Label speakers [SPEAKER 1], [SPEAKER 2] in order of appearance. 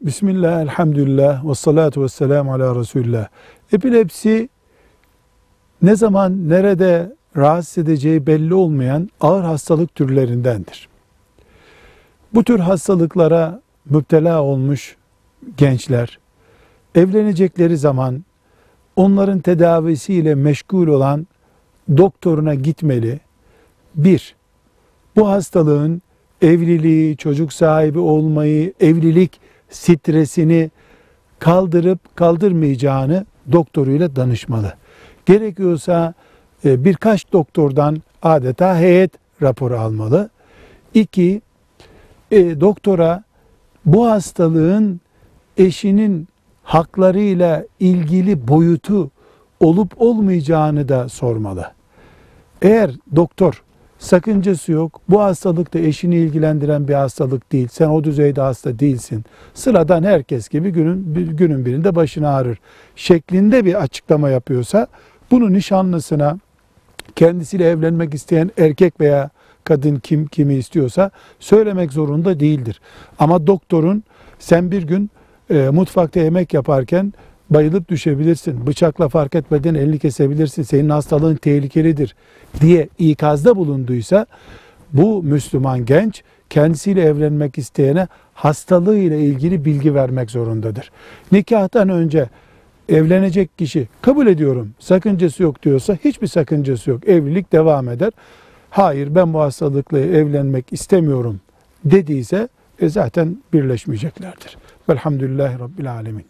[SPEAKER 1] Bismillah, elhamdülillah, ve salatu ve selamu ala Resulullah. Epilepsi ne zaman, nerede rahatsız edeceği belli olmayan ağır hastalık türlerindendir. Bu tür hastalıklara müptela olmuş gençler, evlenecekleri zaman onların tedavisiyle meşgul olan doktoruna gitmeli. Bir, bu hastalığın evliliği, çocuk sahibi olmayı, evlilik stresini kaldırıp kaldırmayacağını doktoruyla danışmalı. Gerekiyorsa e, birkaç doktordan adeta heyet raporu almalı. İki, e, doktora bu hastalığın eşinin haklarıyla ilgili boyutu olup olmayacağını da sormalı. Eğer doktor sakıncası yok, bu hastalık da eşini ilgilendiren bir hastalık değil, sen o düzeyde hasta değilsin, sıradan herkes gibi günün, günün birinde başını ağrır şeklinde bir açıklama yapıyorsa, bunu nişanlısına, kendisiyle evlenmek isteyen erkek veya kadın kim kimi istiyorsa söylemek zorunda değildir. Ama doktorun sen bir gün e, mutfakta yemek yaparken bayılıp düşebilirsin. Bıçakla fark etmeden elini kesebilirsin. Senin hastalığın tehlikelidir diye ikazda bulunduysa bu Müslüman genç kendisiyle evlenmek isteyene hastalığıyla ilgili bilgi vermek zorundadır. Nikahtan önce evlenecek kişi kabul ediyorum sakıncası yok diyorsa hiçbir sakıncası yok. Evlilik devam eder. Hayır ben bu hastalıkla evlenmek istemiyorum dediyse e, zaten birleşmeyeceklerdir. Velhamdülillahi Rabbil Alemin.